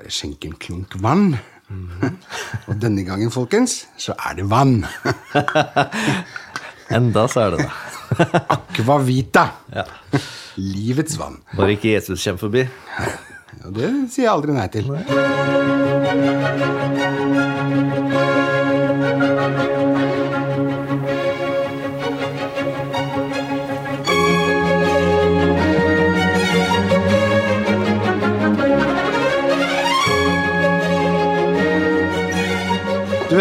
Bare skjenk en klunk vann. Og denne gangen, folkens, så er det vann. Enda så er det det. Aquavita. Ja. Livets vann. Bare ikke Jesus kommer forbi. Og det sier jeg aldri nei til. Du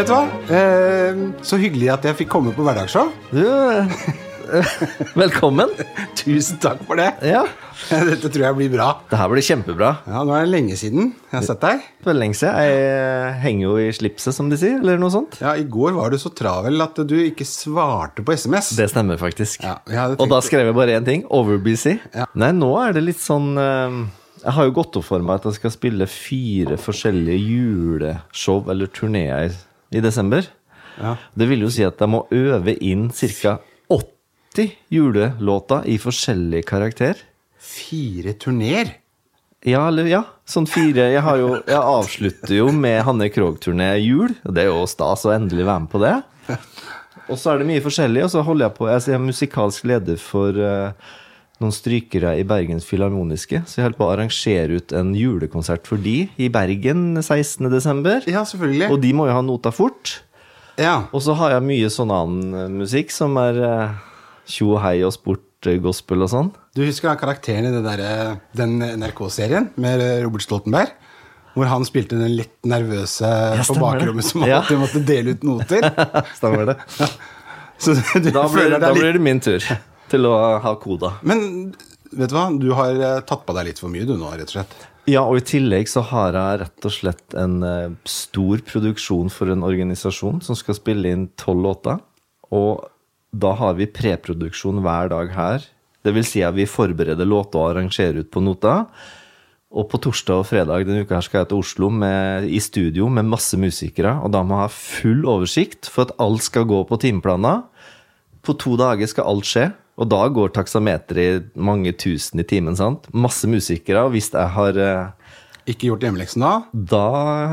vet hva? Eh, så hyggelig at jeg fikk komme på Hverdagsshow. Du, eh, velkommen. Tusen takk for det. Ja, Dette tror jeg blir bra. det her blir kjempebra. Ja, Nå er det lenge siden jeg har sett deg. Veldig lenge siden. Jeg henger jo i slipset, som de sier, eller noe sånt. Ja, I går var du så travel at du ikke svarte på SMS. Det stemmer faktisk. Ja, tenkt... Og da skrev jeg bare én ting. Overbusy. Ja. Nei, nå er det litt sånn eh, Jeg har jo gått opp for meg at jeg skal spille fire forskjellige juleshow eller turneer i desember. Ja. Det vil jo si at jeg må øve inn ca. 80 julelåter i forskjellig karakter. Fire turneer? Ja, eller ja. Sånn fire Jeg, har jo, jeg avslutter jo med Hanne Krogh-turné jul. Og det er jo stas å endelig være med på det. Og så er det mye forskjellig, og så holder jeg på Jeg er musikalsk leder for eh, noen strykere i Bergens Filharmoniske. Så jeg holder på å arrangere ut en julekonsert for de i Bergen 16.12. Ja, selvfølgelig. Og de må jo ha nota fort. Ja. Og så har jeg mye sånn annen musikk som er eh, tjo og hei og sport, eh, gospel og sånn. Du husker da karakteren i det der, den NRK-serien med Robert Stoltenberg? Hvor han spilte den litt nervøse på bakrommet som Ja. måtte dele ut noter. Stemmer det? Så du Da blir, føler da litt blir det min tur til å ha koda. Men vet du hva? Du har eh, tatt på deg litt for mye du nå, rett og slett. Ja, og i tillegg så har jeg rett og slett en eh, stor produksjon for en organisasjon som skal spille inn tolv låter. Og da har vi preproduksjon hver dag her. Det vil si at vi forbereder låter og arrangerer ut på nota. Og på torsdag og fredag denne uka her skal jeg til Oslo med, i studio med masse musikere. Og da må jeg ha full oversikt for at alt skal gå på timeplaner. På to dager skal alt skje. Og da går taksameteret i mange tusen i timen. sant? Masse musikere. Og hvis jeg har eh, Ikke gjort hjemmeleksen da? Da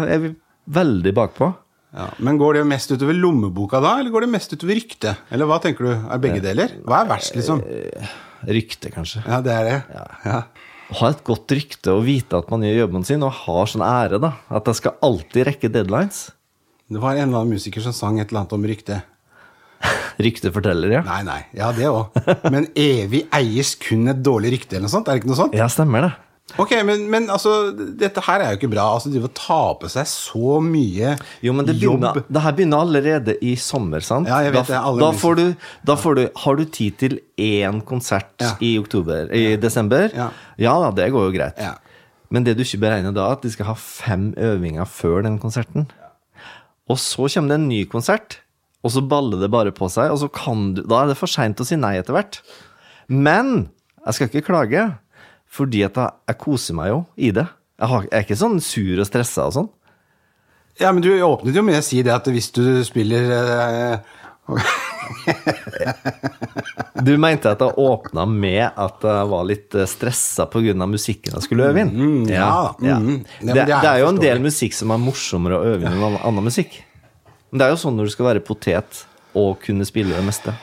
er vi veldig bakpå. Ja. Men går det mest utover lommeboka da, eller går det mest utover ryktet? Eller hva tenker du? Er begge deler? Hva er verst, liksom? Rykte, kanskje. Ja, det er det. Ja. Ha et godt rykte og vite at man gjør jobben sin, og har sånn ære, da. At jeg skal alltid rekke deadlines. Det var en eller annen musiker som sang et eller annet om ryktet. Rykte forteller, ja. Nei, nei. Ja, det òg. Men evig eies kun et dårlig rykte, eller noe sånt? Er det ikke noe sånt? Ja, stemmer det. Ok, men, men altså, dette her er jo ikke bra. Altså, De å ta på seg så mye Jo, men det, jobb det her begynner allerede i sommer, sant? Ja, jeg vet da, det, da, får du, da får du Har du tid til én konsert Ja. i oktober I desember? Ja. ja da, det går jo greit. Ja. Men det du ikke beregner da, at de skal ha fem øvinger før den konserten. Og så kommer det en ny konsert, og så baller det bare på seg, og så kan du Da er det for seint å si nei etter hvert. Men jeg skal ikke klage, fordi at jeg, jeg koser meg jo i det. Jeg, har, jeg er ikke sånn sur og stressa og sånn. Ja, men du åpnet jo med å si det at hvis du spiller eh, Du mente at jeg åpna med at jeg var litt stressa pga. musikken jeg skulle øve inn? Mm, ja, ja. mm. Ja, Det, det er jo en del musikk som er morsommere å øve inn enn annen musikk. Men det er jo sånn når du skal være potet og kunne spille det meste.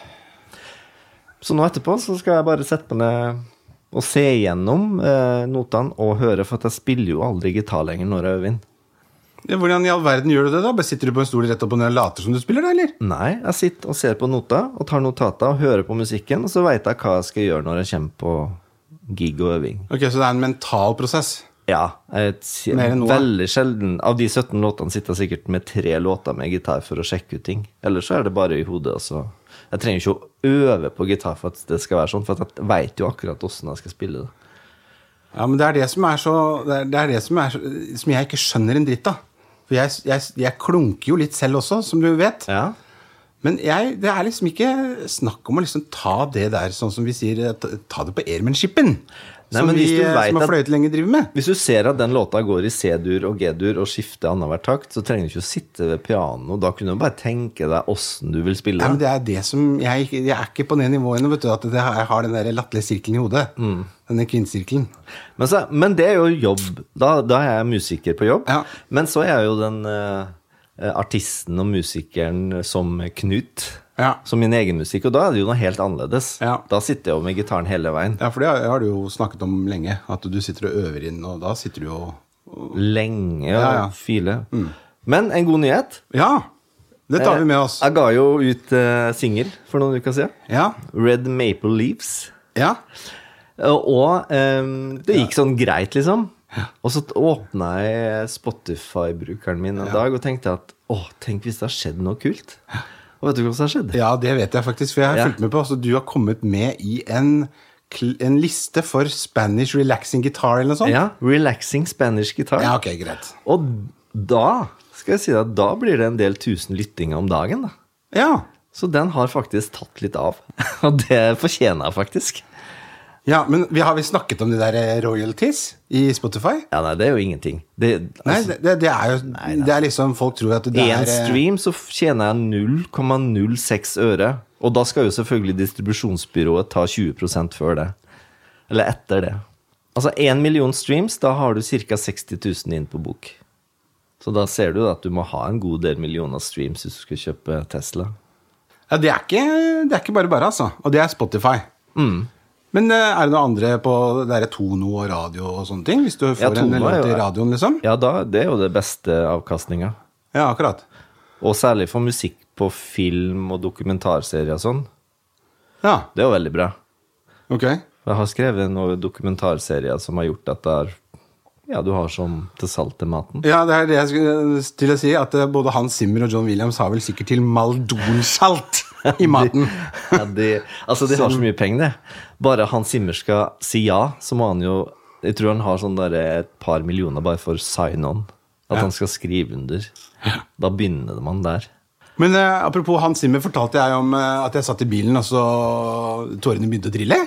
Så nå etterpå så skal jeg bare sette meg ned og se igjennom eh, notene og høre, for at jeg spiller jo aldri gitar lenger når jeg øver inn. Ja, Hvordan i all verden gjør du det, da? Bare Sitter du på en stol rett opp og ned og later som du spiller, da, eller? Nei, jeg sitter og ser på nota og tar notater og hører på musikken, og så veit jeg hva jeg skal gjøre når jeg kommer på gig og øving. Ok, Så det er en mental prosess? Ja. Noe? veldig sjelden. Av de 17 låtene sitter jeg sikkert med tre låter med gitar for å sjekke ut ting. Ellers så er det bare i hodet. Altså. Jeg trenger ikke å øve på gitar for at det skal være sånn, for jeg veit jo akkurat åssen jeg skal spille det. Ja, men det er det som er så Det er, det er det som, er, som jeg ikke skjønner en dritt av. For jeg, jeg, jeg klunker jo litt selv også, som du vet. Ja. Men jeg, det er liksom ikke snakk om å liksom ta det der sånn som vi sier, ta ta det på airmanshipen. Nei, som vi eh, som har at- fløyet lenge driver med. Hvis du ser at den låta går i C-dur og G-dur og skifter annenhver takt, så trenger du ikke å sitte ved pianoet. Da kunne du bare tenke deg åssen du vil spille. Nei, men det er det som Jeg, jeg er ikke på det nivået ennå, vet du. At det, jeg har den der latterlige sirkelen i hodet. Mm. Denne kvinnesirkelen. Men, så, men det er jo jobb. Da, da er jeg musiker på jobb. Ja. Men så er jeg jo den uh, artisten og musikeren som Knut. Ja. Som min egen musikk. Og da er det jo noe helt annerledes. Ja. Da sitter jeg jo med gitaren hele veien. Ja, for det har, du jo snakket om lenge. At du sitter og øver inn, og da sitter du jo Lenge og Ja, ja. file. Men en god nyhet. Ja! Det tar vi med oss. Jeg ga jo ut uh, singel for noen uker siden. Ja. Red Maple Leaves. Ja. Og um, det gikk sånn greit, liksom. Og så åpna jeg Spotify-brukeren min en dag og tenkte at å, tenk hvis det har skjedd noe kult. Og vet du hva som har skjedd? ja, det vet jeg faktisk, for jeg har Ja. fulgt med på. Altså, du har kommet med i en, en liste for Spanish relaxing guitar eller noe sånt. Ja, Relaxing Spanish Guitar. Ja, ok, greit. Og da skal jeg si deg, da blir det en del tusen lyttinger om dagen. da. Ja. Så den har faktisk tatt litt av. Og det fortjener jeg faktisk. Ja men vi har vi snakket om de der eh, royalties i Spotify? Ja, nei, det er jo ingenting. Det, Nei, altså, det, det, det er jo Det er liksom Folk tror at det Én er Én stream så tjener jeg 0,06 øre. Og da skal jo selvfølgelig distribusjonsbyrået ta 20% før det. Eller etter det. Altså én million streams, da har du ca. 60 000 inn på bok. Så da ser du at du må ha en god del millioner streams hvis du skal kjøpe Tesla. Ja, det er ikke, det er ikke bare bare, altså. Og det er Spotify. Mm. Men eh, er det noe andre på det er Tono og radio og sånne ting? Hvis du får Ja, en låt i radioen, liksom? Ja, da, det er jo det beste avkastninga. Ja, akkurat. Og særlig for musikk på film og dokumentarserier og sånn. Ja, Det er jo veldig bra. ok. Jeg har skrevet noen dokumentarserier som har gjort at det er Ja, du har som til salt til maten. Ja, det er det jeg skulle til å si, at eh, både Hans Zimmer og John Williams har vel sikkert til maldonsalt i maten. Ja, de, altså, de har så mye penger, det. Bare Hans Zimmer skal si ja, så må han jo Jeg tror han har sånn der et par millioner bare for sign-on. At Ja. han skal skrive under. Da begynner man der. Men eh, apropos Hans Zimmer, fortalte jeg om eh, at jeg satt i bilen, og så tårene begynte å trille?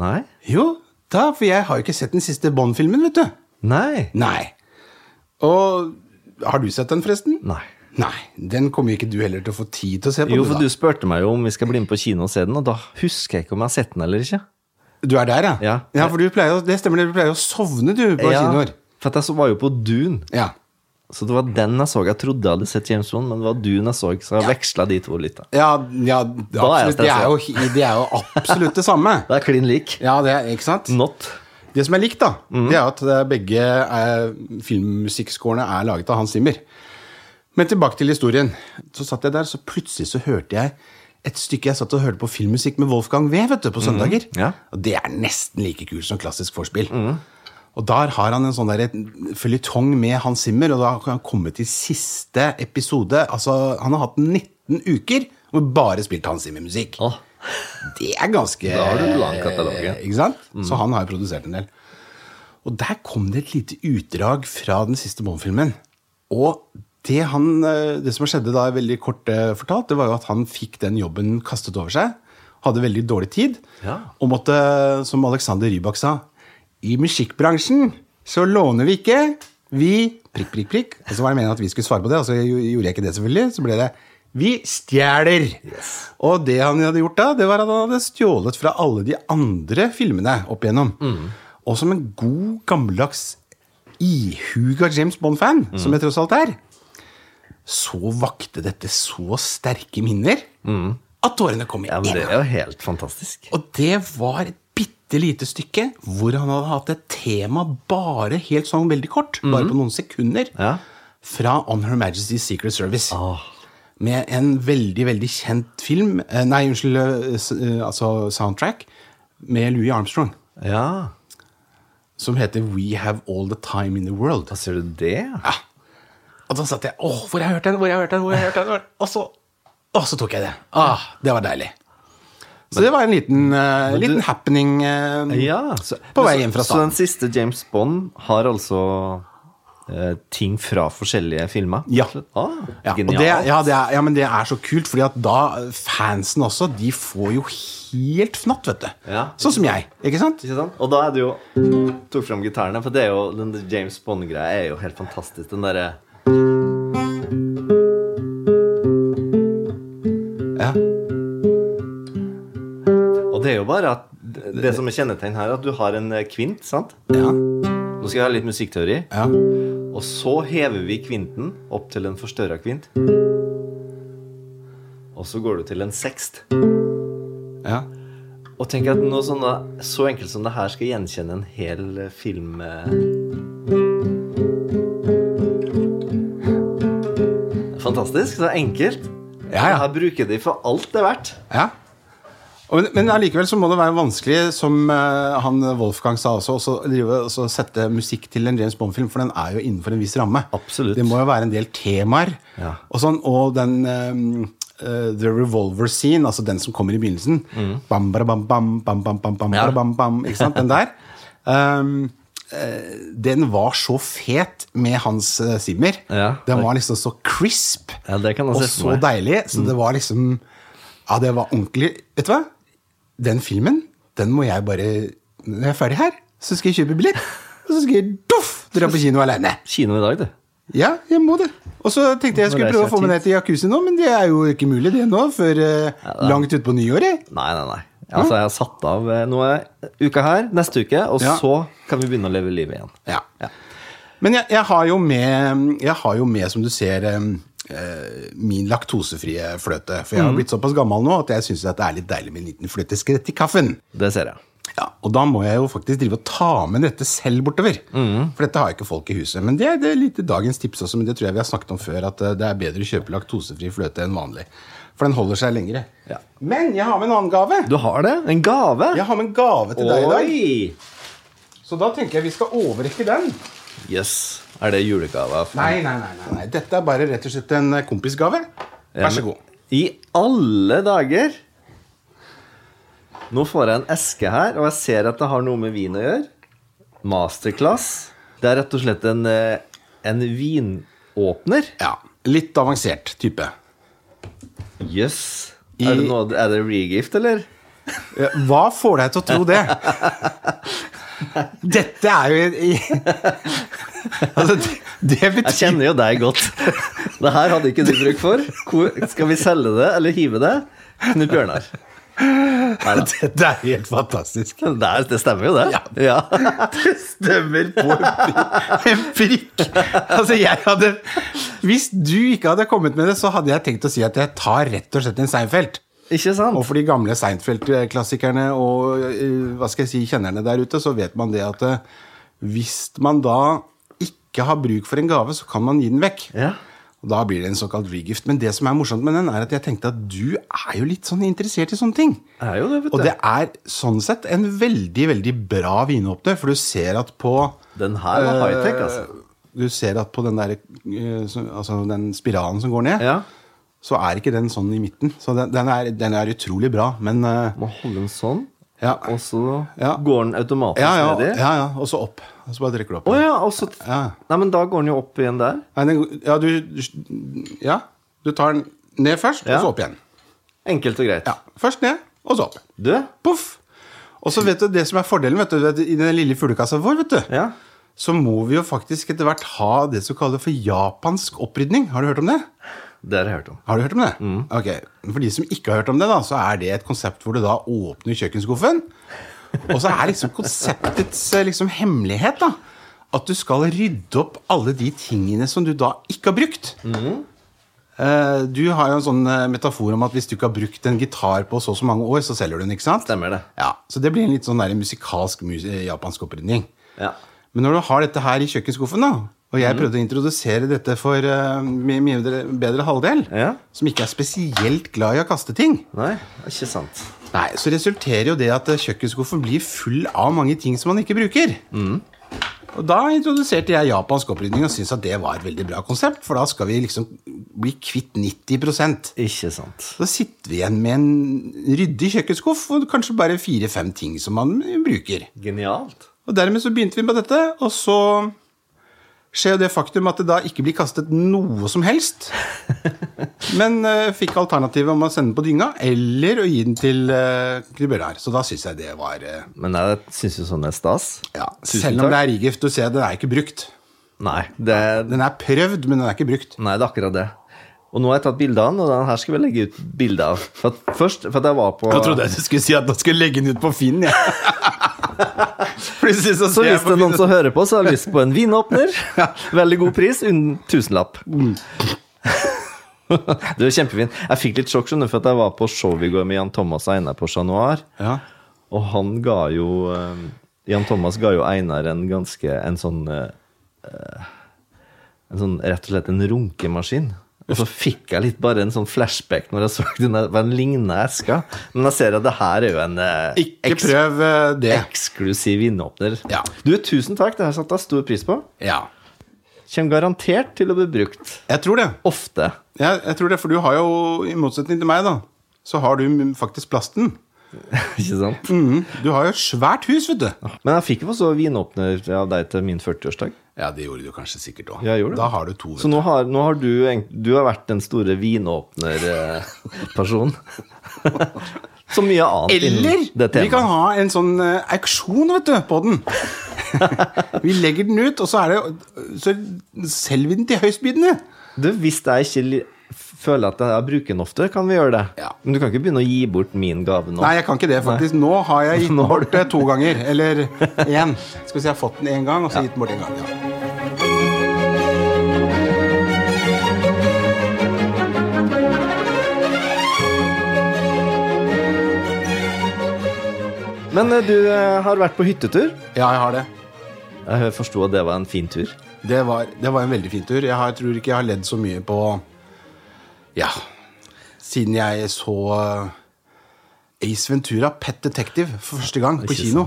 Nei? Jo, da, for jeg har jo ikke sett den siste Bond-filmen, vet du. Nei. Nei. Og har du sett den, forresten? Nei. Nei, den kommer ikke du heller til å få tid til å se på. Jo, for da. du spurte meg jo om vi skal bli med på kino og se den, og da husker jeg ikke om jeg har sett den eller ikke. du er der, ja? Ja. for du pleier, det stemmer, du pleier å sovne, du, på Ja, kinoer. For jeg var jo på Dune. Ja. Så det var den jeg så. Jeg trodde jeg hadde sett James Bond, men det var Dune jeg så, så jeg veksla de to litt. Ja, ja jeg absolutt. Det er, jo, det er jo absolutt det samme. Det er klin lik. Ja, det er, ikke sant? Not. Det som er likt, da, mm. det er at det begge er, filmmusikkscorene er laget av Hans Zimmer. Men tilbake til historien. Så satt jeg der, så plutselig så hørte jeg et stykke Jeg satt og hørte på filmmusikk med Wolfgang V vet du, på søndager. Mm, Ja. Og det er nesten like kult som klassisk vorspiel. Og der har han en sånn føljetong med Hans Zimmer, og da har han kommet til siste episode. Altså, han har hatt 19 uker hvor bare spilt Hans Zimmer-musikk. Oh. Det er ganske Da har du lang katalog. Ikke sant? Så han har jo produsert en del. Og der kom det et lite utdrag fra den siste Bond-filmen. Og det, han, eh, det som skjedde da, veldig kort eh, fortalt, det var jo at han fikk den jobben kastet over seg. Hadde veldig dårlig tid. Ja. Og måtte, som Alexander Rybak sa, i musikkbransjen så låner vi ikke. Vi prikk, prikk, prikk. Og så var det meningen at vi skulle svare på det, og så gjorde jeg ikke det, selvfølgelig. Så ble det vi stjeler. Og det han hadde gjort da, det var at han hadde stjålet fra alle de andre filmene opp igjennom. Og som en god, gammeldags ihuga James Bond-fan, som jeg tross alt er, så vakte dette så sterke minner at tårene kom i Ja, det er jo helt fantastisk. og det var et bitte lite stykke hvor han hadde hatt et tema bare helt sånn veldig kort, bare på noen sekunder, Ja. fra On Her Majesty's Secret Service. Oh. Med en veldig, veldig kjent film eh, Nei, unnskyld, eh, eh, altså soundtrack med Louis Armstrong. Ja. Som heter We Have All The Time In The World. Hva ser du det? Ja. Og da satt jeg Åh, hvor har jeg hørt den? Hvor har jeg hørt den? Hvor har jeg hørt den? Og så, og så tok jeg det. Ah, det var deilig. Så det var en liten, uh, liten happening. uh, Ja. Så, På vei inn hjem fra Så den siste James Bond har altså uh, ting fra forskjellige filmer? Ja. Ah, Ja, det, ja, er, ja, men det er så kult, fordi at da fansen også, de får jo helt fnatt, vet du. Ja. Sånn som jeg, ikke sant? Ikke sant? Og da er det jo Tok fram gitarene, for det er jo den James Bond-greia er jo helt fantastisk. Den derre det er jo bare at det som er kjennetegn her, at du har en eh, kvint, sant? Ja. Nå skal jeg ha litt musikkteori. ja. Og så hever vi kvinten opp til en forstørra kvint. Og så går du til en sekst. ja. Og tenk at noe sånn da, så enkelt som det her skal gjenkjenne en hel eh, film eh. Fantastisk. Så enkelt. Ja, ja. Her bruker de for alt det er verdt. Ja. Men allikevel så må det være vanskelig, som eh, han Wolfgang sa også, også sette musikk til en James Bond-film, for den er jo innenfor en viss ramme. Absolutt. Det må jo være en del temaer. Ja. Og, sånn, og den um, uh, The Revolver Scene, altså den som kommer i begynnelsen bam, bara, bam, bam, bam, bam, bam, bam, Mm. Ja. bara, bam, bam, Ikke sant? Den der. Um, den var så fet med Hans simmer Zimmer. Ja. Den var liksom så crisp Ja, og så. Mm. deilig. Så det var liksom Ja, det var ordentlig Vet du hva? Den filmen, den må jeg bare Når jeg er ferdig her, så skal jeg kjøpe billett. Og så skal jeg doff, dra på kino alene. Kino i dag, du. Ja, jeg må det. Og så tenkte jeg jeg skulle prøve å få meg ned til jacuzzi nå, men det er jo ikke mulig det nå, før eh, langt utpå nyåret. Nei, nei, nei. Altså, jeg har satt av eh, noe uka her, neste uke, og Ja. så kan vi begynne å leve livet igjen. Ja. Ja. Men jeg, jeg, har med, jeg har jo med, som du ser, eh, min laktosefrie fløte. For jeg Mm. har blitt såpass gammel nå at jeg syns det er litt deilig med en liten fløteskrett i kaffen. Det ser jeg. Ja, Og da må jeg jo faktisk drive og ta med dette selv bortover. Mm. For dette har jo ikke folk i huset. Men det, er- det er litt dagens tips også, men det tror jeg vi har snakket om før, at eh, det er bedre å kjøpe laktosefri fløte enn vanlig. For den holder seg lengre. Ja. Men jeg har med en annen gave. Du har det? En gave? Jeg har med en gave til deg i dag. Så da tenker jeg vi skal overrekke den. Jøss. Er det julegave? Nei, nei, nei, nei, nei. Dette er bare rett og slett en eh, kompisgave. Vær så god. I alle dager! Nå får jeg en eske her, og jeg ser at det har noe med vin å gjøre. Masterclass. Det er rett og slett en, eh, en vinåpner. Ja, Litt avansert type. Jøss. Yes. Er, det noe- er det regift, eller? Hva får deg til å tro det? Dette er jo i, Altså, det, det Jeg kjenner jo deg godt. Det her hadde ikke du bruk for. Hvor, skal vi selge det, eller hive det? Knut Bjørnar. Dette er helt fantastisk. Det, er, det stemmer jo, det. Ja. Det stemmer på en prikk. Altså, jeg hadde Hvis du ikke hadde kommet med det, så hadde jeg tenkt å si at jeg tar rett og slett en Seinfeld. Ikke sant? Og for de gamle Seinfeld-klassikerne og eh, hva skal jeg si, kjennerne der ute, så vet man det at eh, hvis man da ikke har bruk for en gave, så kan man gi den vekk. Ja. Og Da blir det en såkalt regift. Men det som er morsomt med den, er at jeg tenkte at du er jo litt sånn interessert i sånne ting. Det er jo det, vet du. Og det er sånn sett en veldig, veldig bra vinåpner, for du ser at på Den her var high-tech, eh, altså. Du ser at på den der Altså den spiralen som går ned, Ja. Så er ikke den sånn i midten. Så den, den, er, den er utrolig bra, men uh, Må holde den sånn, Ja. og så Ja. går den automatisk ja, ja, nedi. ja, ja. Og så opp. Og så bare trekker du opp. Oh, ja, også, Ja. Nei, men da går den jo opp igjen der. Nei, den, ja, du, du, ja, du tar den ned først, og så opp igjen. Enkelt og greit. Ja, Først ned, og så opp. Du? Poff! Og så vet du, det som er fordelen vet du, i den lille fuglekassa vår, vet du, Ja. så må vi jo faktisk etter hvert ha det som kalles for japansk opprydning. Har du hørt om det? Det har jeg hørt om. Har du hørt om det? Mm. Ok, For de som ikke har hørt om det, da, så er det et konsept hvor du da åpner kjøkkenskuffen. Og så er liksom konseptets eh, liksom hemmelighet da, at du skal rydde opp alle de tingene som du da ikke har brukt. Mm. Eh, Du har jo en sånn eh, metafor om at hvis du ikke har brukt en gitar på så og så mange år, så selger du den, ikke sant? Stemmer det. Ja, Så det blir en litt sånn der musikalsk mus japansk opprydning. Ja. Men når du har dette her i kjøkkenskuffen, da, og jeg prøvde å introdusere dette for uh, min min bedre halvdel, Ja. som ikke er spesielt glad i å kaste ting, Nei, ikke sant. Nei, så resulterer jo det at eh, kjøkkenskuffen blir full av mange ting som man ikke bruker. Mm. Og da introduserte jeg japansk opprydning og syntes at det var et veldig bra konsept, for da skal vi liksom bli kvitt 90 Ikke sant. Da sitter vi igjen med en ryddig kjøkkenskuff og kanskje bare fire-fem ting som man bruker. Genialt. Og dermed så begynte vi med dette, og så skjer jo det faktum at det da ikke blir kastet noe som helst. Men uh, fikk alternativet om å sende den på dynga eller å gi den til uh, Krybølar. Så da syns jeg det var uh, Men jeg syns jo sånn er stas. ja, Tusen Selv om takk. det er rigift, du ser den er ikke brukt. Nei, det, Den er prøvd, men den er ikke brukt. nei, det er akkurat det. Og nå har jeg tatt bilde av den, og den her skal vi legge ut bilde av. For at først, for at jeg var på Jeg trodde jeg du skulle si at du skulle legge den ut på Finn. Ja. Plutselig så Så hvis det er noen som hører på, så har jeg lyst på en vinåpner. Veldig god pris, under tusenlapp. Det er kjempefin. Jeg fikk litt sjokk, skjønner du, for at jeg var på show i går med Jan Thomas og Einar på Chat Noir. ja. Og han ga jo eh, Jan Thomas ga jo Einar en ganske En sånn eh, eh, En sånn rett og slett en runkemaskin. Og så fikk jeg litt bare en sånn flashback når jeg så den den lignende eska. Men jeg ser at det her er jo en eh, Ikke prøv eh, det. eksklusiv innåpner. Ja. Du, tusen takk, det har jeg satt jeg stor pris på. Ja. Kommer garantert til å bli brukt Jeg tror det. ofte. Ja, jeg tror det, For du har jo, i motsetning til meg, da, så har du faktisk plasten. Ikke sant? Mhm. Du har jo et svært hus, vet du. Men jeg fikk jo også vinåpner av deg til min 40-årsdag. Ja, det gjorde du kanskje sikkert òg. Da har du to. Så nå har, nå har du Du har vært den store vinåpnerpersonen. Så mye annet Eller vi kan ha en sånn eh, auksjon, vet du, på den. vi legger den ut, og så, er det, så selger vi den til høystbydende. Du, hvis jeg ikke føler at jeg bruker den ofte, kan vi gjøre det. Ja. Men du kan ikke begynne å gi bort min gave nå. Nei, jeg kan ikke det, faktisk. Nå har jeg gitt bort det to ganger. Eller én. Skal vi si jeg har fått den én gang, og så gitt den bort én gang. Ja. Men eh, du eh, har vært på hyttetur. ja, jeg har det. Jeg forsto at det var en fin tur. Det var, det var en veldig fin tur. Jeg har, tror ikke jeg har ledd så mye på Ja, siden jeg så eh, Ace Ventura, Pet Detective, for første gang på kino.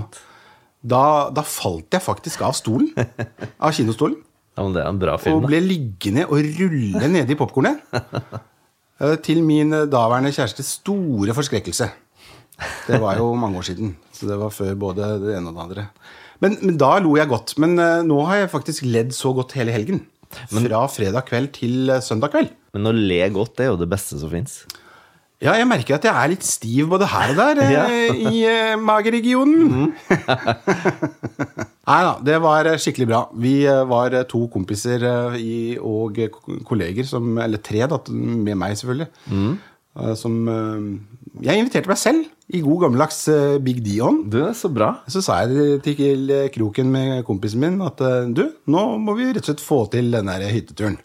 Da, da falt jeg faktisk av stolen. Av kinostolen. Ja, men Det er en bra film. da. ble liggende og rulle nede i popkornet. Eh, Til min eh, daværende kjærestes store forskrekkelse. Det var jo mange år siden. Så det var før både det ene og det andre. Men, men da lo jeg godt. Men nå har jeg faktisk ledd så godt hele helgen. Fra fredag kveld til søndag kveld. Men å le godt det er jo det beste som fins. Ja, jeg merker at jeg er litt stiv både her og der eh, Ja. i eh, mageregionen. Nei da, det var eh, skikkelig bra. Vi var to kompiser i, og kolleger, som, eller tre, da, med meg selvfølgelig, Mm. som Jeg inviterte meg selv i god gammeldags eh, Big D-ånd. Du, så bra. Så sa jeg til kroken med kompisen min at eh, du, nå må vi rett og slett få til den der hytteturen.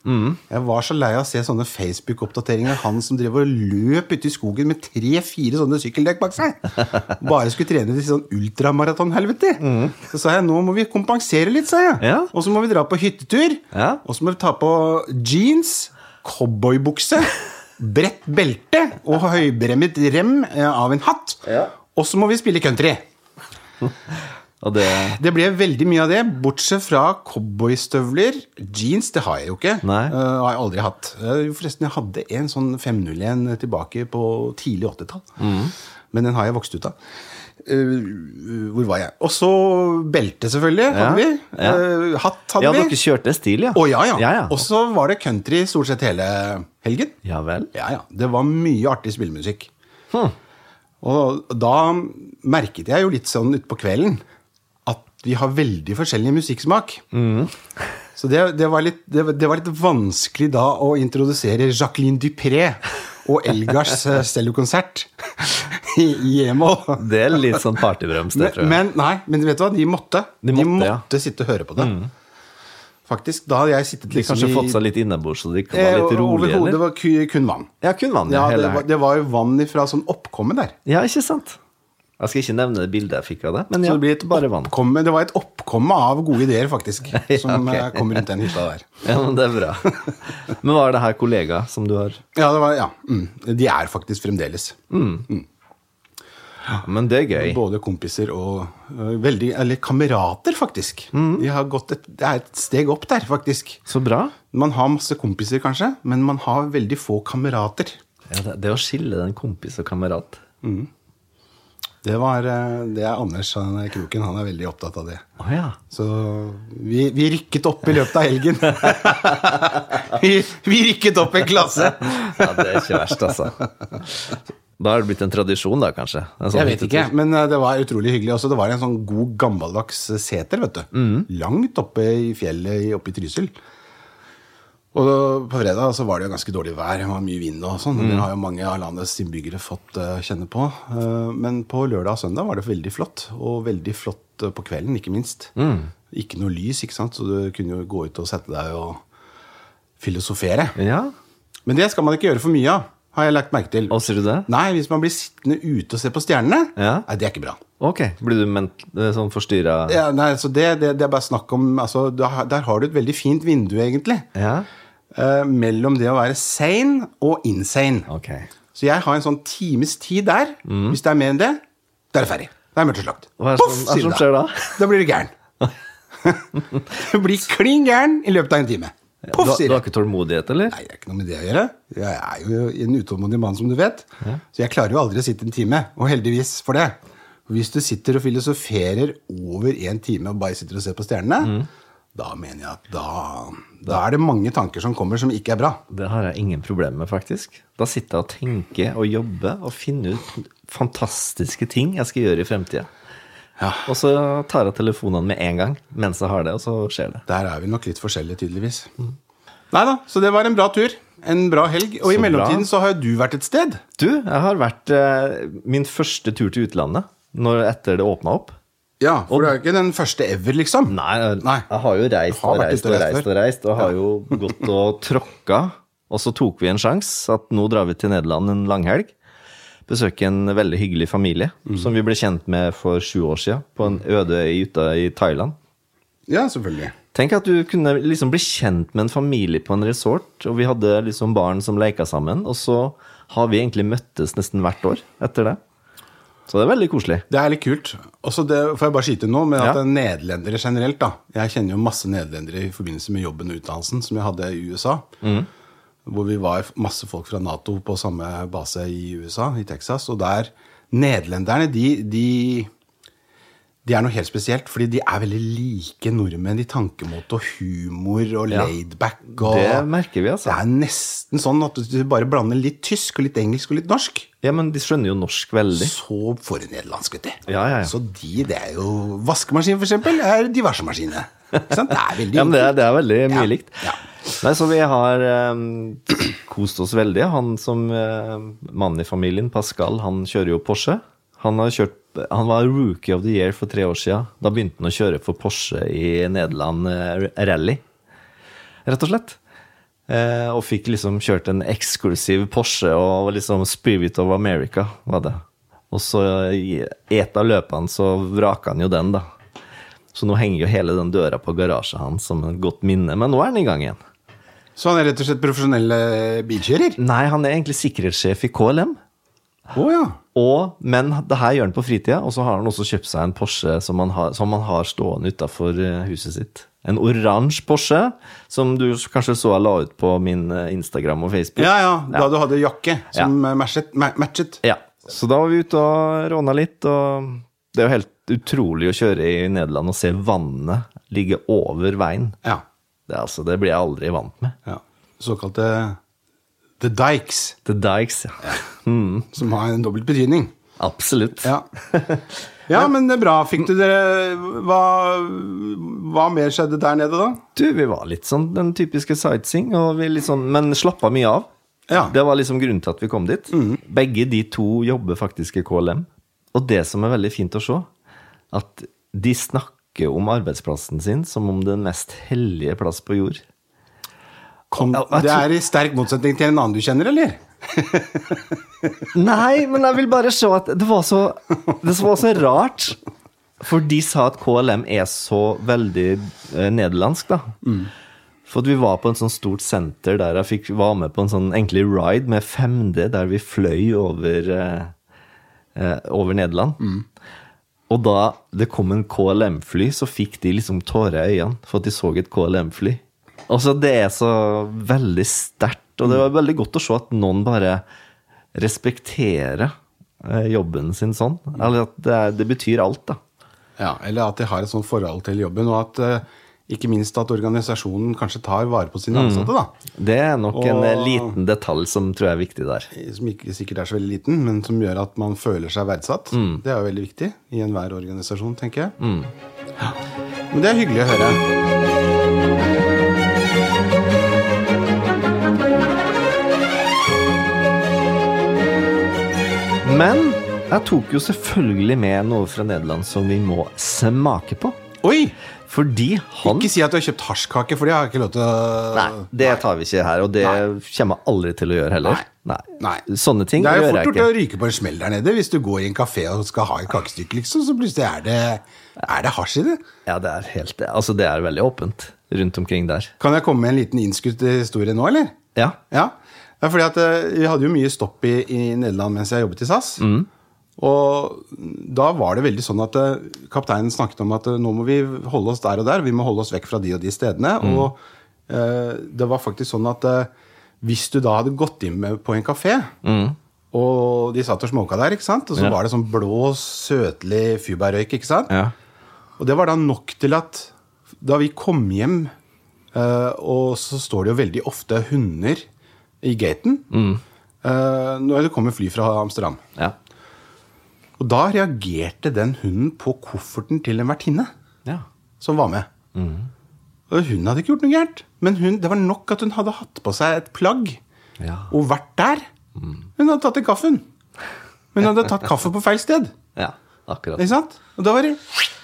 Jeg var så lei av å se sånne Facebook-oppdateringer av han som drev og løp ute i skogen med tre-fire sånne sykkeldekk bak seg. Bare skulle trene til sånn ultramaratonhelvete. Så sa jeg nå må vi kompensere litt, sa jeg. Ja. Og så må vi dra på hyttetur. Ja. Og så må vi ta på jeans, cowboybukse, bredt belte og høybremmet rem eh, av en hatt. Ja. Og så må vi spille country. Og det Det ble veldig mye av det, bortsett fra cowboystøvler. Jeans, det har jeg jo ikke. Nei. Uh, har jeg aldri hatt. Uh, forresten, jeg hadde en sånn 501 tilbake på tidlig 80-tall. Men den har jeg vokst ut av. Eh, hvor var jeg? Og så belte, selvfølgelig, hadde Ja. vi. Ja. Uh, hatt hadde Ja, vi. dere kjørte stil, ja? Å ja, ja. ja, ja. Og så var det country stort sett hele helgen. Ja vel. Ja, ja. Det var mye artig spillemusikk. Hm. Og da merket jeg jo litt sånn utpå kvelden at vi har veldig forskjellig musikksmak. Mm. Så det, det, var litt, det, det var litt vanskelig da å introdusere Jacqueline Dupré og Elgars eh, cellokonsert i. Det er litt sånn partybrems, det, tror jeg. men, nei, men vet du hva? De måtte. De De måtte, måtte, sitte og høre på det. Faktisk, da hadde jeg sittet De liksom kanskje i fått seg litt innebord, så de kan Eh, være litt rolige, Overhodet, det var kun vann. Ja, kun vann. Ja, det var, det var jo vann fra sånn oppkomme der. Ja, ikke sant? Jeg skal ikke nevne det bildet jeg fikk av det, men ja, det, oppkomme, det var et oppkomme av gode ideer, faktisk, som okay. som kom rundt den hytta der. Ja, men det er bra. Men var det her kollega som du har Ja, det var, ja. Mm. De er faktisk fremdeles. Men det er gøy. Både kompiser og uh, veldig Eller kamerater, faktisk. Mm. De har gått et, det er et steg opp der, faktisk. Så bra. Man har masse kompiser, kanskje, men man har veldig få kamerater. Ja, det, det å skille den kompis og kamerat Det, var, eh, det er Anders han er Kroken. Han er veldig opptatt av det. Oh, ja. Så vi, vi rykket opp i løpet av helgen. vi, vi rykket opp en klasse. ja. Det er ikke verst, altså. Da har det blitt en tradisjon, da, kanskje? Sånn Jeg vet ikke, men eh, det var utrolig hyggelig. Også, det var en sånn god gammeldags seter, vet du. Langt oppe i fjellet oppe i Trysil. Og på fredag så var det jo ganske dårlig vær, det var mye vind og sånn. Mm. Det har jo mange av landets innbyggere fått eh, kjenne på. Eh, men på lørdag og søndag var det veldig flott. Og veldig flott eh, på kvelden, ikke minst. Ikke noe lys, ikke sant, så du kunne jo gå ut og sette deg og filosofere. Ja, Men det skal man ikke gjøre for mye av, har jeg lagt merke til. og ser du det? Nei, hvis man blir sittende ute og se på stjernene, Ja. nei, det er ikke bra. Ok, blir du ment, sånn forstyrra? Ja, nei, så det, det, det er bare snakk om altså, Der har du et veldig fint vindu, egentlig. Ja? Eh, mellom det å være sane og insane. Okay. Så jeg har en sånn times tid der. Hvis det er mer enn det, da er det ferdig. Da er mørket slakt. Hva er det som- er det skjer da? Da blir du gæren. du blir klin gæren i løpet av en time. Poff, sier du har ikke tålmodighet, eller? Nei, det er ikke noe med det å gjøre. Jeg er jo en utålmodig mann, som du vet. Så jeg klarer jo aldri å sitte en time. Og heldigvis for det. Hvis du sitter og filosoferer over en time og bare sitter og ser på stjernene, da mener jeg at da, da er det mange tanker som kommer som ikke er bra. Det har jeg ingen problemer med, faktisk. Da sitter jeg og tenker og jobber og finner ut fantastiske ting jeg skal gjøre i fremtida. Ja. Og så tar jeg telefonene med en gang mens jeg har det, og så skjer det. Der er vi nok litt forskjellige, tydeligvis. Nei da, så det var en bra tur. En bra helg. Og Så i mellomtiden bra. så har du vært et sted. Du, jeg har vært eh, min første tur til utlandet når, etter det åpna opp. Ja, for det er jo ikke den første ever, liksom. Nei, Nei. jeg har jo reist Har og reist og og reist og reist, og har jo gått og tråkka. Og så tok vi en sjanse at nå drar vi til Nederland en langhelg. Besøke en veldig hyggelig familie Mm. som vi ble kjent med for sju år siden på en øde øy ute i Thailand. Ja, selvfølgelig. Tenk at du kunne liksom bli kjent med en familie på en resort, og vi hadde liksom barn som leka sammen, og så har vi egentlig møttes nesten hvert år etter det. Så det er veldig koselig. Det er litt kult. Og så får jeg bare skyte inn nå, med at Ja. nederlendere generelt, da. Jeg kjenner jo masse nederlendere i forbindelse med jobben og utdannelsen som jeg hadde i USA. Hvor vi var masse folk fra Nato på samme base i USA, i Texas. Og der Nederlenderne, de, de de er noe helt spesielt, fordi de er veldig like nordmenn i tankemåte og humor og Ja. laidback. Og Det merker vi, altså. Det er nesten sånn at du bare blander litt tysk og litt engelsk og litt norsk. Ja, men de skjønner jo norsk veldig. Så for nederlandsk, vet du. Ja, ja, ja. Så de, det er jo Vaskemaskin, for eksempel, er diversemaskinene. Ikke sant? Det er veldig Ja, men det er, det er veldig mye Ja, likt. ja. Nei, så vi har um, kost oss veldig. Han som uh, mannen i familien, Pascal, han kjører jo Porsche. Han, har kjørt, han var rookie of the year for tre år siden. Da begynte han å kjøre for Porsche i Nederland eh, rally, rett og slett. Eh, og fikk liksom kjørt en eksklusiv Porsche og liksom Spirit of America, var det. Og så i et av løpene så vraka han jo den, da. Så nå henger jo hele den døra på garasjen hans som et godt minne. Men nå er han i gang igjen. Så han er rett og slett profesjonell bilkjører? Nei, han er egentlig sikkerhetssjef i KLM. Å ja. Og, men det her gjør han på fritida, og så har han også kjøpt seg en Porsche som han har, som han har stående utafor huset sitt. En oransje Porsche, som du kanskje så jeg la ut på min eh, Instagram og Facebook. Ja, ja. Da du hadde jakke som Ja. eh, matchet. matchet. Ja, Så da var vi ute og råna litt, og det er jo helt utrolig å kjøre i Nederland og se vannet ligge over veien. Ja. Det, altså, det blir jeg aldri vant med. ja. Såkalte The Dykes, The Dykes, ja. Mm, som har en dobbelt betydning. absolutt. Ja. ja, men det er bra. Fikk du dere hva, hva mer skjedde der nede, da? Du, vi var litt sånn den typiske sightseeing, og vi litt sånn, men slappa mye av. Ja. Det var liksom grunnen til at vi kom dit. Begge de to jobber faktisk i KLM. Og det som er veldig fint å se, at de snakker om arbeidsplassen sin som om den mest hellige plass på jord. Kom, det er i sterk motsetning til en annen du kjenner, eller? Nei, men jeg vil bare se at det var så, det var så rart. For de sa at KLM er så veldig eh, nederlandsk, da. For at vi var på en sånn stort senter der jeg fikk var med på en sånn egentlig ride med 5D, der vi fløy over, eh, eh, over Nederland. Og da det kom en KLM-fly, så fikk de liksom tårer i øynene for at de så et KLM-fly. Altså, det er så veldig sterkt, og det var veldig godt å se at noen bare respekterer eh, jobben sin sånn. Eller at det, det betyr alt, da. Ja, Eller at de har et sånt forhold til jobben, og at eh, ikke minst at organisasjonen kanskje tar vare på sine ansatte. da. Det er nok en eh, liten detalj som tror jeg er viktig der. Som ikke sikkert er så veldig liten, men som gjør at man føler seg verdsatt. Det er jo veldig viktig i enhver organisasjon, tenker jeg. Ja. Men det er hyggelig å høre. Men jeg tok jo selvfølgelig med noe fra Nederland som vi må smake på. Oi! Fordi han Ikke si at du har kjøpt hasjkake, for det har jeg ikke lov til å Nei, det tar vi ikke her, og det kommer jeg aldri til å gjøre heller. Nei. Nei. Sånne ting Det er jo gjør fort gjort å ryke på en smell der nede hvis du går i en kafé og skal ha et kakestykke, liksom, så plutselig er det, er det hasj i det. Ja, det er helt Altså, det er veldig åpent rundt omkring der. Kan jeg komme med en liten innskutt historie nå, eller? Ja. Ja. Er fordi at eh, Vi hadde jo mye stopp i, i Nederland mens jeg jobbet i SAS. Og da var det veldig sånn at eh, kapteinen snakket om at eh, nå må vi holde oss der og der. Vi må holde oss vekk fra de og de stedene. Og eh, det var faktisk sånn at eh, hvis du da hadde gått inn med, på en kafé, og de satt og smoka der, ikke sant? og så Ja. var det sånn blå, søtlig fyrbærrøyk, ikke sant? ja. Og det var da nok til at da vi kom hjem, eh, og så står det jo veldig ofte hunder i gaten eh, når det kommer fly fra Amsterdam. Ja. Og da reagerte den hunden på kofferten til en vertinne ja. som var med. Og hun hadde ikke gjort noe gærent, men hun, det var nok at hun hadde hatt på seg et plagg Ja. og vært der. Hun hadde tatt en kaffe, hun. Hun hadde tatt kaffe på feil sted. ja. Akkurat. Ikke sant? Og da var det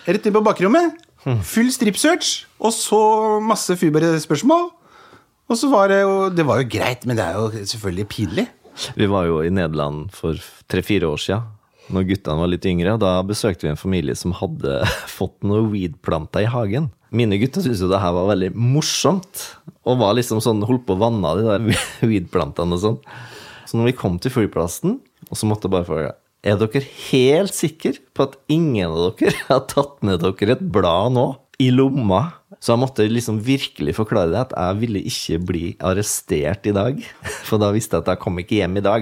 rett inn på bakrommet. Full strip-search, og så masse Fyberg-spørsmål. Og så var det jo Det var jo greit, men det er jo selvfølgelig pinlig. Vi var jo i Nederland for tre-fire år siden, når guttene var litt yngre. og Da besøkte vi en familie som hadde fått noen weed-planter i hagen. Mine gutter syntes jo det her var veldig morsomt, og var liksom sånn, holdt på å vanne de der weed-plantene og sånn. Så når vi kom til flyplassen, og så måtte jeg bare følge Er dere helt sikre på at ingen av dere har tatt med dere et blad nå? I lomma? Så jeg måtte liksom virkelig forklare det at jeg ville ikke bli arrestert i dag. For da visste jeg at jeg kom ikke hjem i dag.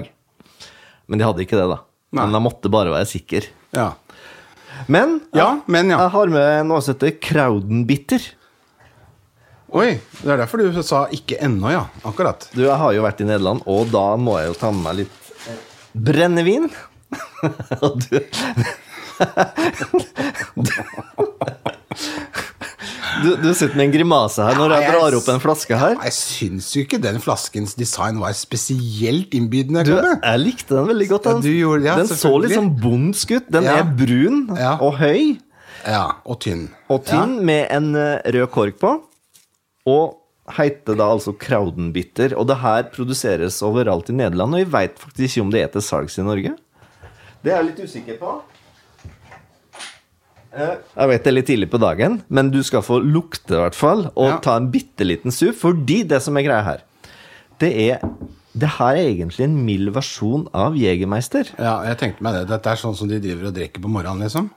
Men de hadde ikke det, da. Nei. Men jeg måtte bare være sikker. Ja. Men, Ja, men ja. jeg har med noe som heter Crowdenbitter. Oi, det er derfor du sa 'ikke ennå', ja. Akkurat. Du, jeg har jo vært i Nederland, og da må jeg jo ta med meg litt brennevin. og du Du, du sitter med en grimase her når jeg Ja, jeg drar opp en flaske her. Jeg syns jo ikke den flaskens design var spesielt innbydende. Du, jeg likte den veldig godt. Den, gjorde- ja, den så litt sånn bondsk ut. Den Ja. er brun Ja. og høy Ja, og tynn. og tynn med en eh, rød kork på. Og heter da altså Kraudenbitter. Og det her produseres overalt i Nederland, og vi veit faktisk ikke om det er til salgs i Norge. Det er jeg litt usikker på. Eh, Jeg vet det er litt tidlig på dagen, men du skal få lukte i hvert fall, og Ja. ta en bitte liten sup, fordi det som er greia her, det er Det her er egentlig en mild versjon av Jegermeister. Ja, jeg tenkte meg det. Dette er sånn som de driver og drikker på morgenen, liksom?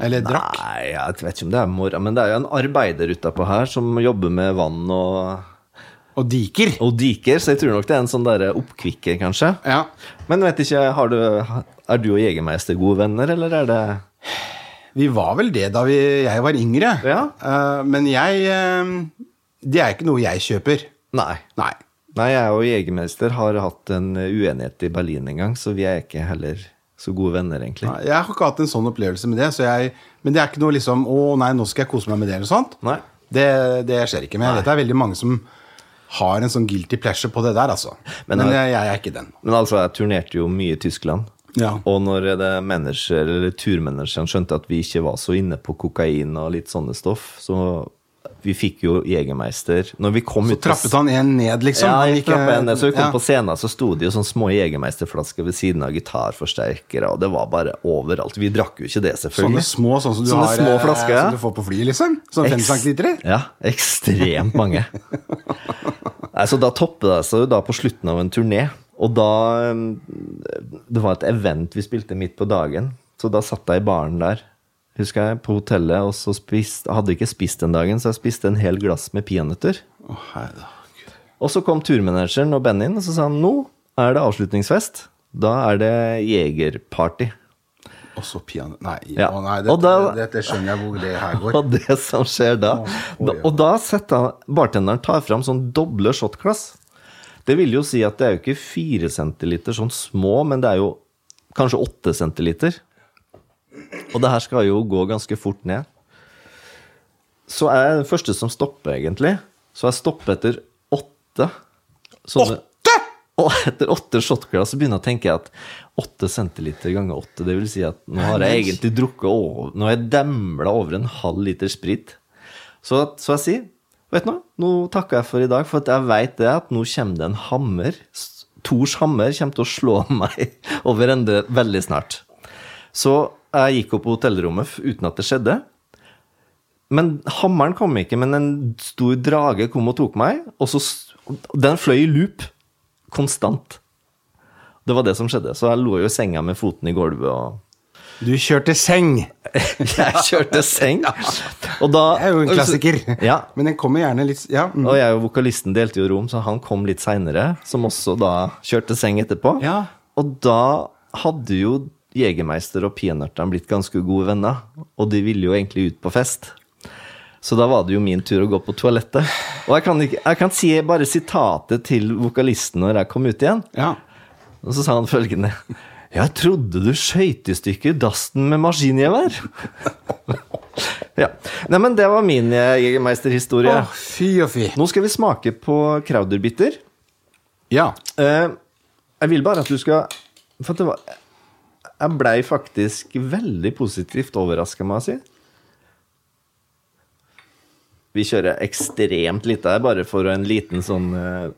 Eller drakk? Nei, jeg vet ikke om det er morgen, men det er jo en arbeider utapå her som jobber med vann og, Og diker. og diker, så jeg tror nok det er en sånn derre oppkvikker, kanskje. Ja. Men vet ikke, har du, er du og Jegermeister gode venner, eller er det Vi var vel det da vi, jeg var yngre. Ja. Uh, men jeg uh, Det er ikke noe jeg kjøper. Nei. Nei. Nei, jeg og Jegermeister har hatt en uenighet i Berlin en gang, så vi er ikke heller så gode venner, egentlig. Nei, Jeg har ikke hatt en sånn opplevelse med det. Så jeg, men det er ikke noe liksom Å nei, nå skal jeg kose meg med det, eller sånt. Nei. Det, det skjer ikke. Men jeg vet det er veldig mange som har en sånn guilty pleasure på det der, altså. Men Men, jeg, jeg er ikke den. Men altså, jeg turnerte jo mye i Tyskland. Ja. Og når det manager, eller turmanageren skjønte at vi ikke var så inne på kokain og litt sånne stoff, så vi fikk jo Jegermeister Når vi kom Så ut trappet han en ned, liksom. Ja, Han gikk, en ned, så vi kom ja. på scenen, så sto det jo sånne små Jegermeisterflasker ved siden av gitarforsterkere, og det var bare overalt. Vi drakk jo ikke det, Sånne selvfølgelig. små sånn som du Sånne har små eh, flasker, ja. Som du får på flyet, liksom? Sånn fem Eks- centiliter? Ja, ekstremt mange. Nei, så da toppet det seg jo da på slutten av en turné. Og da Det var et event vi spilte midt på dagen, så da satt jeg i baren der, husker jeg, på hotellet, og så spist, hadde ikke spist den dagen, så jeg spiste en hel glass med peanøtter. Herregud. Og så kom turmanageren og Benny inn, og så sa han nå er det avslutningsfest. Da er det jegerparty. Og så piano Nei, Ja. å nei dette, da- dette skjønner jeg hvor det her går. Og det som skjer da Oh, oh, ja. Og da setter Bartenderen tar fram sånn doble shotglass. Det vil jo si at det er jo ikke fire centiliter sånn små, men det er jo kanskje åtte centiliter. Og det her skal jo gå ganske fort ned. Så er jeg den første som stopper, egentlig. Så jeg stopper etter åtte. sånne- Åtte?! Og etter åtte shotglass så begynner jeg å tenke at åtte centiliter ganger åtte, det vil si at nå har jeg egentlig drukket over Nå har jeg demla over en halv liter sprit. Så, så jeg sier, vet du noe, nå takker jeg for i dag, for jeg veit det at nå kommer det en hammer. Tors hammer kommer til å slå meg over ende veldig snart. Så jeg gikk opp på hotellrommet uten at det skjedde. Men hammeren kom ikke, men en stor drage kom og tok meg, og så Den fløy i loop. Konstant. Det var det som skjedde. Så jeg lå jo i senga med foten i gulvet og Du kjørte seng. Jeg kjørte seng. Og da Det er jo en klassiker. Ja. Men den kommer gjerne litt Ja. mm. Og jeg og vokalisten delte jo rom, så han kom litt seinere, som også da kjørte seng etterpå. Ja. Og da hadde jo Jegermeister og peanøttene blitt ganske gode venner, og de ville jo egentlig ut på fest. Så da var det jo min tur å gå på toalettet. Og jeg kan, ikke, jeg kan si bare sitatet til vokalisten når jeg kom ut igjen. ja. Og så sa han følgende Jeg trodde du skøyt i stykker dassen med maskingevær. ja. Neimen, det var min eh, Jegermeister-historie. Å, fy og fy. Nå skal vi smake på Krauderbitter. Ja. Eh, jeg vil bare at du skal For det var Jeg blei faktisk veldig positivt overraska, må jeg si. Vi kjører ekstremt lite her, bare for en liten sånn eh,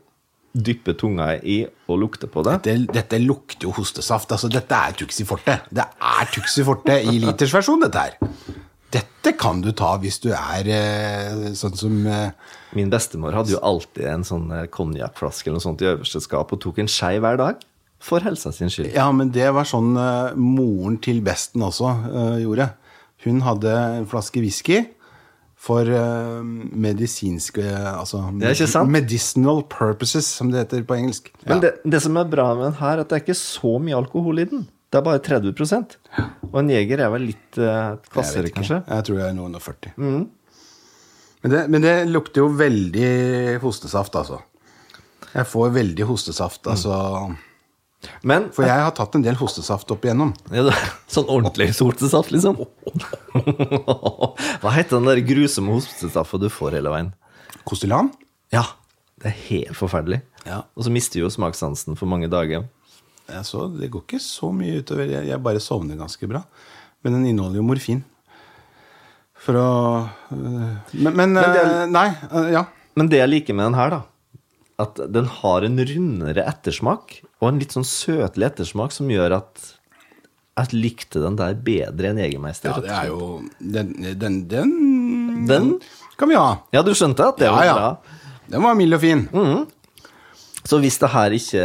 Dyppe tunga i og lukte på det. Dette, dette lukter jo hostesaft. Altså, dette er Tuxi Forte. Det er Tuxi Forte i litersversjon, dette her. Dette kan du ta hvis du er eh, sånn som eh, Min bestemor hadde jo alltid en sånn eh, konjakkflaske eller noe sånt i øverste skap og tok en skei hver dag. For helsa sin skyld. Ja, men det var sånn moren til besten også uh, gjorde. Hun hadde en flaske whisky for uh, medisinske Altså medicinal purposes, som det heter på engelsk. Men det, det som er bra med den her, er at det er ikke så mye alkohol i den. Det er bare 30% Og en jeger er vel litt uh, kvassere, kanskje? Jeg tror jeg er noen og 40. Men, det, men det lukter jo veldig hostesaft, altså. Jeg får veldig hostesaft, altså. Men For jeg har tatt en del hostesaft opp igjennom. ja, Sånn ordentlig hostesaft, liksom? Hva heter den der grusomme hostesaften du får hele veien? Kostellan? Ja, det er helt forferdelig. Ja. Og så mister jo smakssansen for mange dager. Så det går ikke så mye utover. Jeg, jeg bare sovner ganske bra. Men den inneholder jo morfin. For å Men, Men, men, er- øh, Nei. øh, ja. Men det jeg liker med den her, da, at den har en rundere ettersmak, og en litt sånn søtlig ettersmak som gjør at jeg likte den der bedre enn Jegermeister. ja. Det er jo Den, den, den, Den? kan vi ha. Ja, du skjønte at det Ja, var ja. bra? Den var mild og fin. Så hvis det her ikke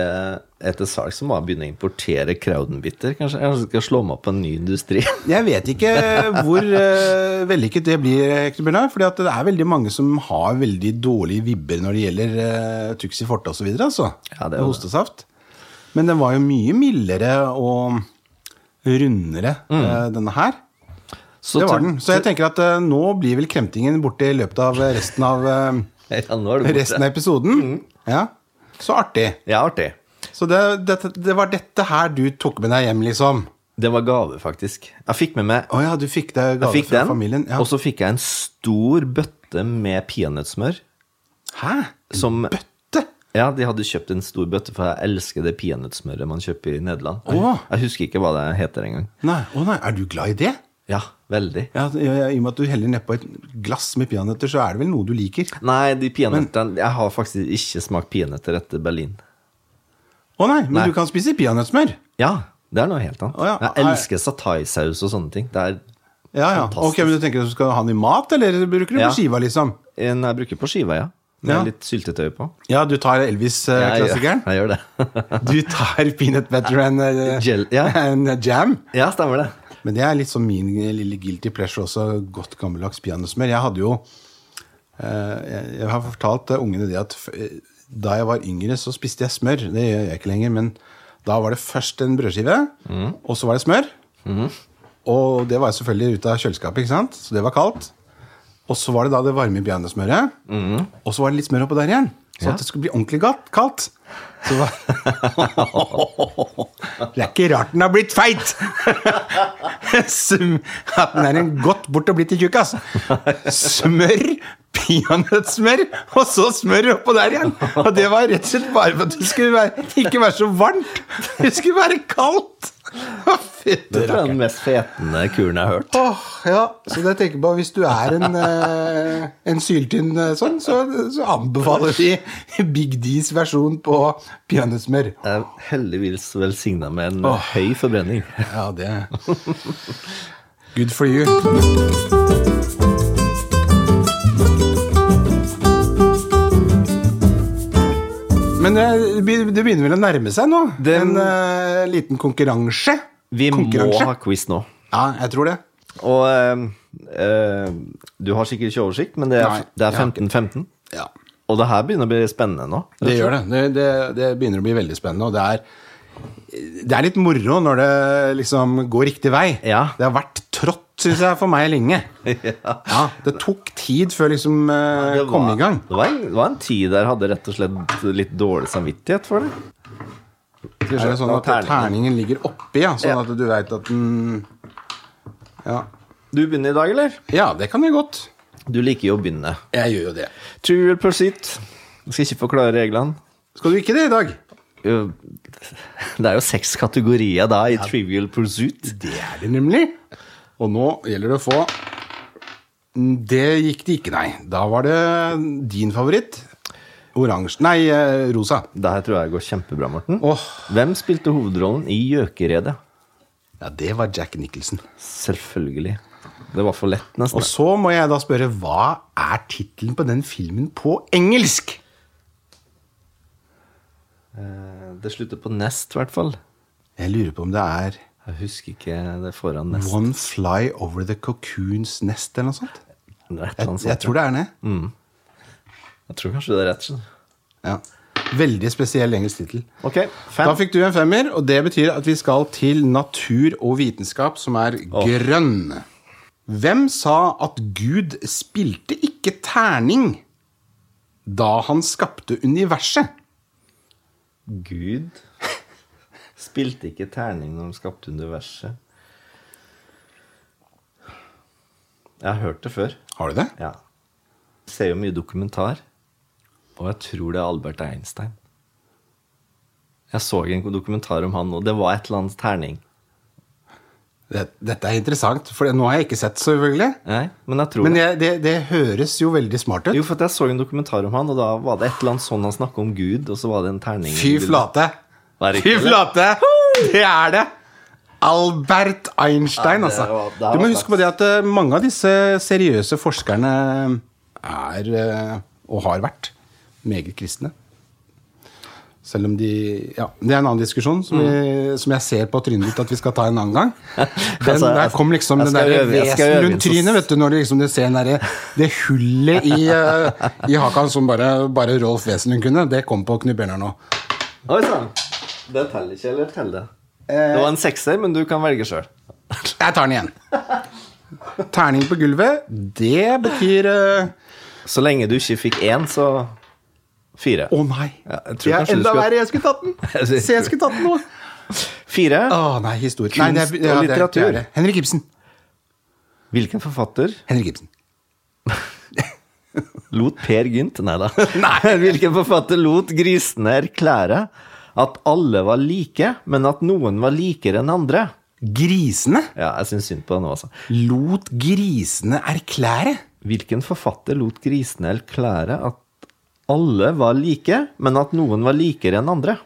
er til salgs, så må jeg begynne å importere Crowdenbitter. Kanskje jeg skal slå meg opp en ny industri. Jeg vet ikke hvor uh, vellykket det blir, Hector For det er veldig mange som har veldig dårlige vibber når det gjelder uh, Tuxi Forte osv. Altså, Ja, det er hostesaft. Men den var jo mye mildere og rundere, mm. denne her. Så Det var den. Så jeg tenker at uh, nå blir vel kremtingen borte i løpet av resten av, uh, Ja, resten av episoden. Mm. Ja. Så artig. Ja, artig. Så det, det, det var dette her du tok med deg hjem, liksom? Det var gave, faktisk. Jeg fikk med meg Å ja, du fikk deg gave fikk fra den, familien? Ja. og så fikk jeg en stor bøtte med peanøttsmør. Hæ? Som Bøtte? Ja, de hadde kjøpt en stor bøtte, for jeg elsker det peanøttsmøret man kjøper i Nederland. Åh. Jeg husker ikke hva det heter engang. Nei, å nei, er du glad i det? Ja, veldig. Ja, I og med at du heller nedpå et glass med peanøtter, så er det vel noe du liker? Nei, de peanøttene Jeg har faktisk ikke smakt peanøtter etter Berlin. Å nei, men Nei. du kan spise peanøttsmør. Ja, det er noe helt annet. Å ja. Jeg elsker sataisaus og sånne ting. Det er Ja, ja. Fantastisk. Ok, men du tenker du skal ha den i mat, eller bruker du Ja. på skiva, liksom? en jeg bruker på skiva, ja. Med Ja. litt syltetøy på. Ja, du tar Elvis-klassikeren? Jeg, gjør- det. Du tar peanut butter and, uh, Gel- ja. and jam? ja, stemmer det. Men det er litt sånn min lille guilty pleasure også, godt gammeldags peanøttsmør. Jeg hadde jo eh, jeg, har fortalt eh, ungene det at eh, da jeg var yngre, så spiste jeg smør. Det gjør jeg ikke lenger, men Da var det først en brødskive, og så var det smør. Og det var selvfølgelig ute av kjøleskapet, ikke sant? så det var kaldt. Og så var det da det varme peanøttsmøret. Og så var det litt smør oppå der igjen. Så Ja. at det skulle bli ordentlig godt, kaldt. Var... det er ikke rart den har blitt feit! At den er en godt bort og blitt til tjukkas. Smør, peanøttsmør, og så smør oppå der igjen. Og det var rett og slett bare for at det skulle være, ikke være så varmt. Det skulle være kaldt. Det er den mest fetende kuren jeg har hørt. Åh, ja, så det tenker jeg på Hvis du er en, eh, en syltynn eh, sånn, så, så anbefaler vi Big D's versjon på peanøttsmør. Jeg er heldigvis velsigna med en høy forbrenning. Ja, det Good for you. Men eh, det begynner vel å nærme seg nå? Det- En uh, liten konkurranse? Vi må ha quiz nå. Ja, jeg tror det. Og uh, du har sikkert ikke oversikt, men det er, Nei, det er jeg har ikke- 15-15. Ja. Og det her begynner å bli spennende nå. Det gjør det. Det, det. det begynner å bli veldig spennende. Og det er, det er litt moro når det liksom går riktig vei. Ja. Det har vært trått, syns jeg, for meg lenge. Ja, Det tok tid før liksom eh, Det kom i gang. Det var, en, det var en tid der jeg hadde rett og slett litt dårlig samvittighet for det. Skal vi Er det sånn at terningen ligger oppi, ja? Sånn Ja. at du veit at den ja. Du begynner i dag, eller? ja, det kan jeg godt. Du liker jo å begynne. Jeg gjør jo det. Trivial Pursuit. Jeg skal ikke forklare reglene. Skal du ikke det i dag? Det er jo seks kategorier da i Trivial Pursuit. Det er det nemlig. Og nå gjelder det å få Det gikk det ikke, nei. Da var det din favoritt. Oransje Nei, eh, rosa. Det her tror jeg går kjempebra, Morten. Oh. Hvem spilte hovedrollen i Gjøkeredet? Ja, det var Jack Nicholson. Selvfølgelig. Det var for lett, nesten. Og så må jeg da spørre, hva er tittelen på den filmen på engelsk? Eh, Det slutter på Nest, i hvert fall. Jeg lurer på om det er Jeg husker ikke det foran Nest. One Fly Over The Cocoon's Nest eller noe sånt. Rett, Jeg, jeg tror det er det. Jeg tror kanskje det er rett. Ja. Veldig spesiell engelsk tittel. Okay, Da fikk du en femmer, og det betyr at vi skal til natur og vitenskap, som er grønn. Hvem sa at Gud spilte ikke terning da han skapte universet? Gud spilte ikke terning når de skapte universet. Jeg har hørt det før. Har du det? Ja. Jeg ser jo mye dokumentar, og jeg tror det er Albert Einstein. Jeg så en dokumentar om han, og det var et eller annet terning. Dette er interessant, for nå har jeg ikke sett, selvfølgelig. Nei, men jeg tror Men jeg, det, det høres jo veldig smart ut. Jo, for jeg så en dokumentar om han, og da var det et eller annet sånn han snakka om Gud, og så var det en terning. Fy flate! Fy flate! Det er det! Albert Einstein, Ja, altså. det var Du må huske på det at eh, mange av disse seriøse forskerne er, eh, og har vært, meget kristne. Selv om de Ja, det er en annen diskusjon som, vi, som jeg ser på trynet ditt at vi skal ta en annen gang. Den, Mm. Altså, der kom liksom den der skal vesen rundt trynet, vet du, når du liksom du ser derre- det hullet i, eh, i hakan som bare, bare Rolf Wesenlund kunne. Det kom på Knubberner nå. Oi sann! Det teller ikke, eller teller det? Det var en sekser, men du kan velge sjøl. Jeg tar den igjen. Terning på gulvet, det betyr uh... Så lenge du ikke fikk én, så fire. Å nei! Ja, jeg er enda verre. Jeg skulle tatt den! Se, jeg skulle tatt den nå. Fire. Å nei, historie. Nei, det er, Kunst og litteratur. det er- det er. Henrik Ibsen. Hvilken forfatter Henrik Ibsen. lot Per Gynt Nei da. Hvilken forfatter lot grisene erklære at alle var like, men at noen var likere enn andre? Grisene Ja, jeg syns synd på det nå, altså. lot grisene erklære. Hvilken forfatter lot grisene erklære at alle var like, men at noen var likere enn andre?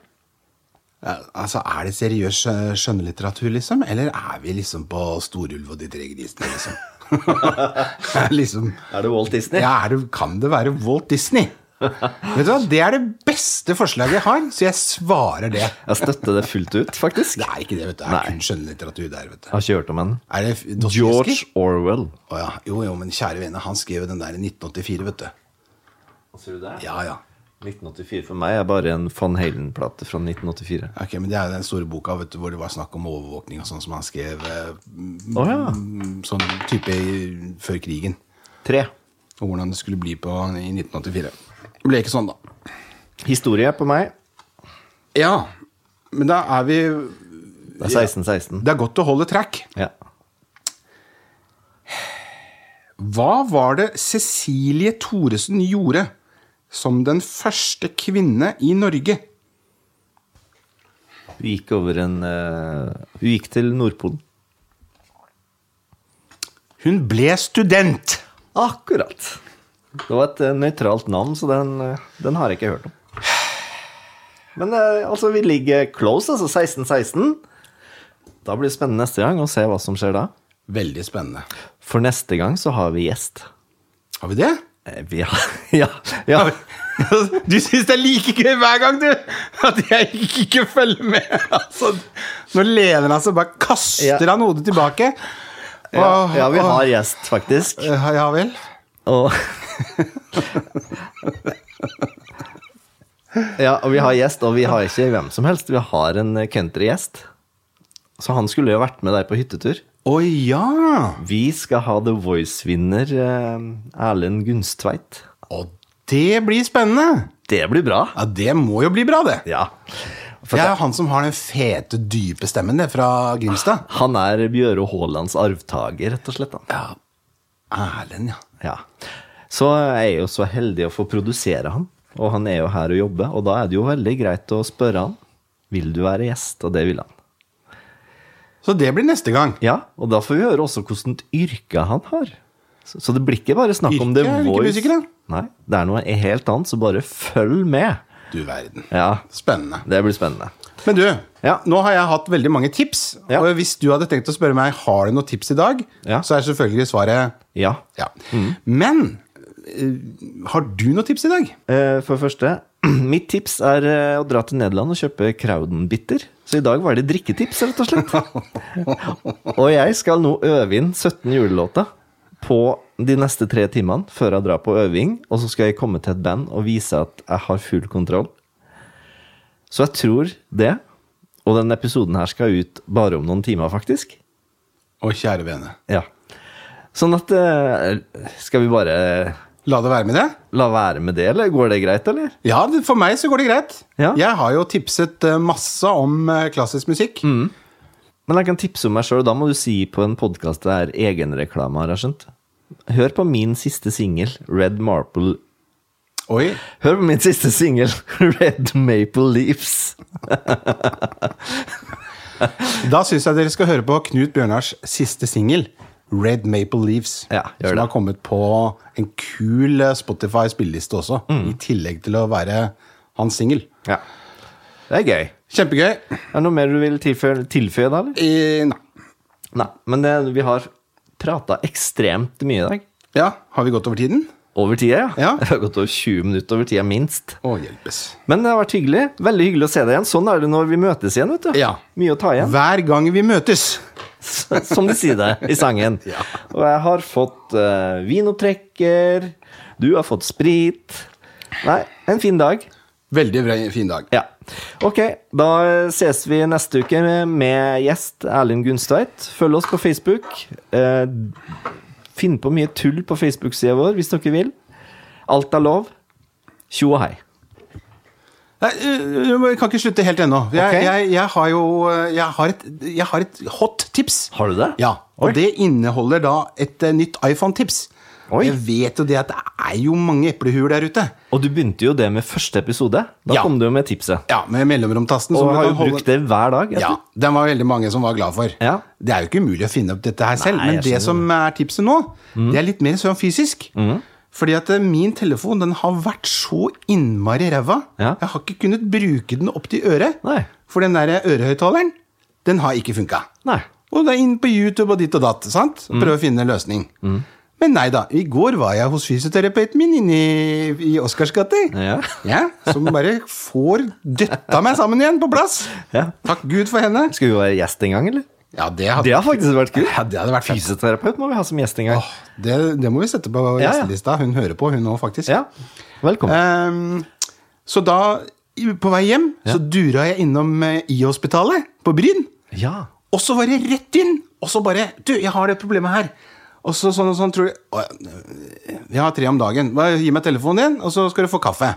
Ja, altså, Er det seriøs skjø- skjønnlitteratur, liksom? Eller er vi liksom på Storulv og de tre grisene, liksom? liksom Er det Walt Disney? Ja, det, kan det være Walt Disney? Vet du hva, Det er det beste forslaget jeg har, så jeg svarer det. Jeg støtter det fullt ut, faktisk. Det er ikke det, vet du. Det er kun skjønnlitteratur der, vet du. Jeg har ikke hørt om henne. Er det George Orwell. Oh, ja. Jo, jo, men kjære vene, han skrev den der i 1984, vet du. Sier du det? Ja, ja. 1984 for meg er bare en Van Halen-plate fra 1984. Ok, men Det er den store boka vet du, hvor det var snakk om overvåkning og sånn som han skrev Å ja. mm, sånn type før krigen. Tre. Og hvordan det skulle bli på i 1984. Det ble ikke sånn, da. Historie på meg. Ja, men da er vi Det er 16-16. Det er godt å holde track. Ja. Hva var det Cecilie Thoresen gjorde som den første kvinne i Norge? Hun gikk over en uh, Hun gikk til Nordpolen. Hun ble student! Akkurat. Det var et eh, nøytralt navn, så den, eh, den har jeg ikke hørt om. Men eh, altså, vi ligger close, altså 16-16. Da blir det spennende neste gang å se hva som skjer da. Veldig spennende. For neste gang så har vi gjest. Har vi det? Vi har Ja. ja. Du syns det er like gøy hver gang, du! At jeg ikke følger med. Altså, nå lener han seg bare kaster Ja. han hodet tilbake. Ja, ja, vi har gjest, faktisk. Ja, Ja vel. Og Ja, og vi har gjest, og vi har ikke hvem som helst. Vi har en countrygjest. Så han skulle jo vært med deg på hyttetur. Å ja! Vi skal ha The Voice-vinner eh, Erlend Gunstveit. Og det blir spennende! Det blir bra. Ja, Det må jo bli bra, det. Ja. For Det er jo han som har den fete, dype stemmen det, fra Grimstad. han er Bjøro Haalands arvtaker, rett og slett. Han. Ja. Erlend, ja. Ja. Så jeg er jo så heldig å få produsere han, og han er jo her og jobber. Og da er det jo veldig greit å spørre han vil du være gjest, og det vil han. Så det blir neste gang. Ja, og da får vi høre også hvordan yrke han har. Så, så det blir ikke bare snakk om det The ikke Voice. Nei, det er noe helt annet, så bare følg med. Du verden. Ja, Spennende. det blir spennende. Men du, Ja. nå har jeg hatt veldig mange tips. Ja. Og hvis du hadde tenkt å spørre meg har du noen tips i dag, Ja. så er selvfølgelig svaret Ja. ja. Men har du noen tips i dag? Eh, For det første, mitt tips er eh, å dra til Nederland og kjøpe Crowden-bitter. Så i dag var det drikketips, rett og slett. og jeg skal nå øve inn 17 julelåter på de neste tre timene før jeg drar på øving. Og så skal jeg komme til et band og vise at jeg har full kontroll. Så jeg tror det. Og den episoden her skal ut bare om noen timer, faktisk. Å, kjære vene. Ja. Sånn at eh, Skal vi bare La det være med det? la være med det, eller går det greit, eller? Ja, for meg så går det greit. Ja. Jeg har jo tipset eh, masse om eh, klassisk musikk. Mm. Men jeg kan tipse om meg sjøl, da må du si på en podkast det er egenreklame, har jeg skjønt. Hør på min siste singel, Red Marple Oi. Hør på min siste singel, Red Maple Leaves. Da syns jeg dere skal høre på Knut Bjørnars siste singel, Red Maple Leaves. Ja, som det. har kommet på en kul eh, Spotify-spilleliste også, Mm. i tillegg til å være hans singel. Ja. Det er gøy. Kjempegøy. Er det noe mer du vil tilføye, tilføye da, eller? I, nei. Nei, men det, vi har prata ekstremt mye i dag. Ja, har vi gått over tiden? Over tida, ja. Ja. Jeg har gått over 20 minutter over tida, minst. Å, hjelpes. Men det har vært hyggelig. Veldig hyggelig å se deg igjen. Sånn er det når vi møtes igjen, vet du. Ja. Mye å ta igjen. Hver gang vi møtes. Som de sier det i sangen. Ja. Og jeg har fått uh, vinopptrekker. Du har fått sprit. Nei, en fin dag. Veldig fin dag. Ja. Ok, da ses vi neste uke med gjest Erlend Gunstveit. Følg oss på Facebook. Eh, finn på mye tull på Facebook-sida vår hvis dere vil. Alt er lov. Tjo og hei. Nei, jeg kan ikke slutte helt ennå. Jeg, okay. jeg, jeg har jo øh, jeg har, et, jeg har et hot tips. Har du det? Ja, Og Oi. det inneholder da et nytt iPhone-tips. Jeg vet jo det at det er jo mange eplehuer der ute. Og du begynte jo det med første episode. Da Ja. kom du jo med tipset. Ja, Med mellomromtasten. Og du har jo holde- brukt det hver dag. Ja, Den var veldig mange som var glad for. Ja. Det er jo ikke umulig å finne opp dette her selv, Nei, men det som er tipset nå, det er litt mer sånn fysisk. Fordi at eh, min telefon den har vært så innmari ræva. Ja. Jeg har ikke kunnet bruke den opp til øret. Nei. For den der ørehøyttaleren, den har ikke funka. Og det er inn på YouTube og ditt og datt. sant? Mm. Prøve å finne en løsning. Men nei da. I går var jeg hos fysioterapeuten min inne i, i Oscars gate. Ja. Ja, som bare får døtta meg sammen igjen på plass. Ja. Takk Gud for henne. Skal vi være gjest en gang, eller? Ja, det hadde, Det hadde faktisk vært kult. ja, det hadde vært. Fysioterapeut må vi ha som gjest en gang. Åh, det, det må vi sette på Ja, gjestelista. Hun hører på, hun òg, faktisk. Ja. Velkommen. Um, Så da, på vei hjem, så dura jeg innom eh, I-hospitalet på Bryn. Ja. Og så var det rett inn! Og så bare Du, jeg har det problemet her. Og så sånn og sånn, tror du Vi har tre om dagen. Bare Gi meg telefonen din, og så skal du få kaffe.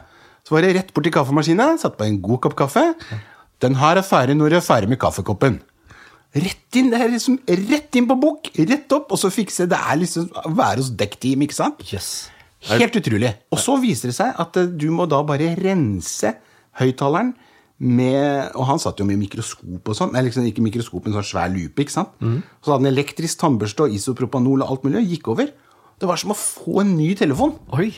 Så var det rett bort til kaffemaskina, satte på en god kopp kaffe. Den her er ferdig når du er ferdig med kaffekoppen. Rett inn, det er liksom rett inn på bok, rett opp, og så fikse Det er liksom å være hos dekkteam, ikke sant? Yes. Helt utrolig. Og så viser det seg at eh, du må da bare rense høyttaleren med Og han satt jo med mikroskop og sånn. Nei, liksom ikke mikroskop, men sånn svær lupe. ikke sant? Så hadde han elektrisk tannbørste og isopropanol og alt mulig, og gikk over. Det var som å få en ny telefon. Oi.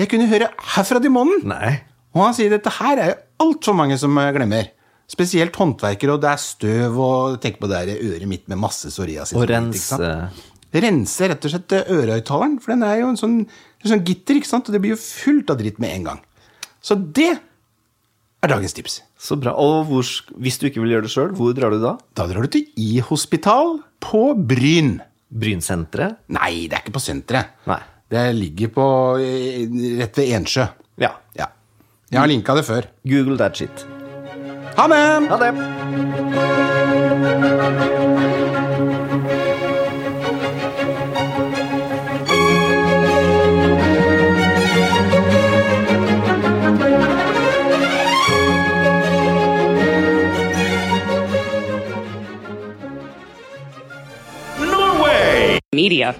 Jeg kunne høre herfra til månen. Nei. Og han sier dette her er jo altfor mange som eh, glemmer. Spesielt håndverkere, og det er støv, og tenk på det der øret mitt med masse psoriasis. Og rense rense rett og slett ørehøyttaleren, for den er jo en sånn, en sånn gitter, ikke sant? og det blir jo fullt av dritt med en gang. Så det er dagens tips. Så bra. Og hvor, hvis du ikke vil gjøre det sjøl, hvor drar du da? Da drar du til I-hospital på Bryn. Brynsenteret? Nei, det er ikke på senteret. Nei. Det ligger på eh, rett ved Ensjø. Ja. Ja. Jeg har linka det før. Google that shit. Ha det! Ha det! Media.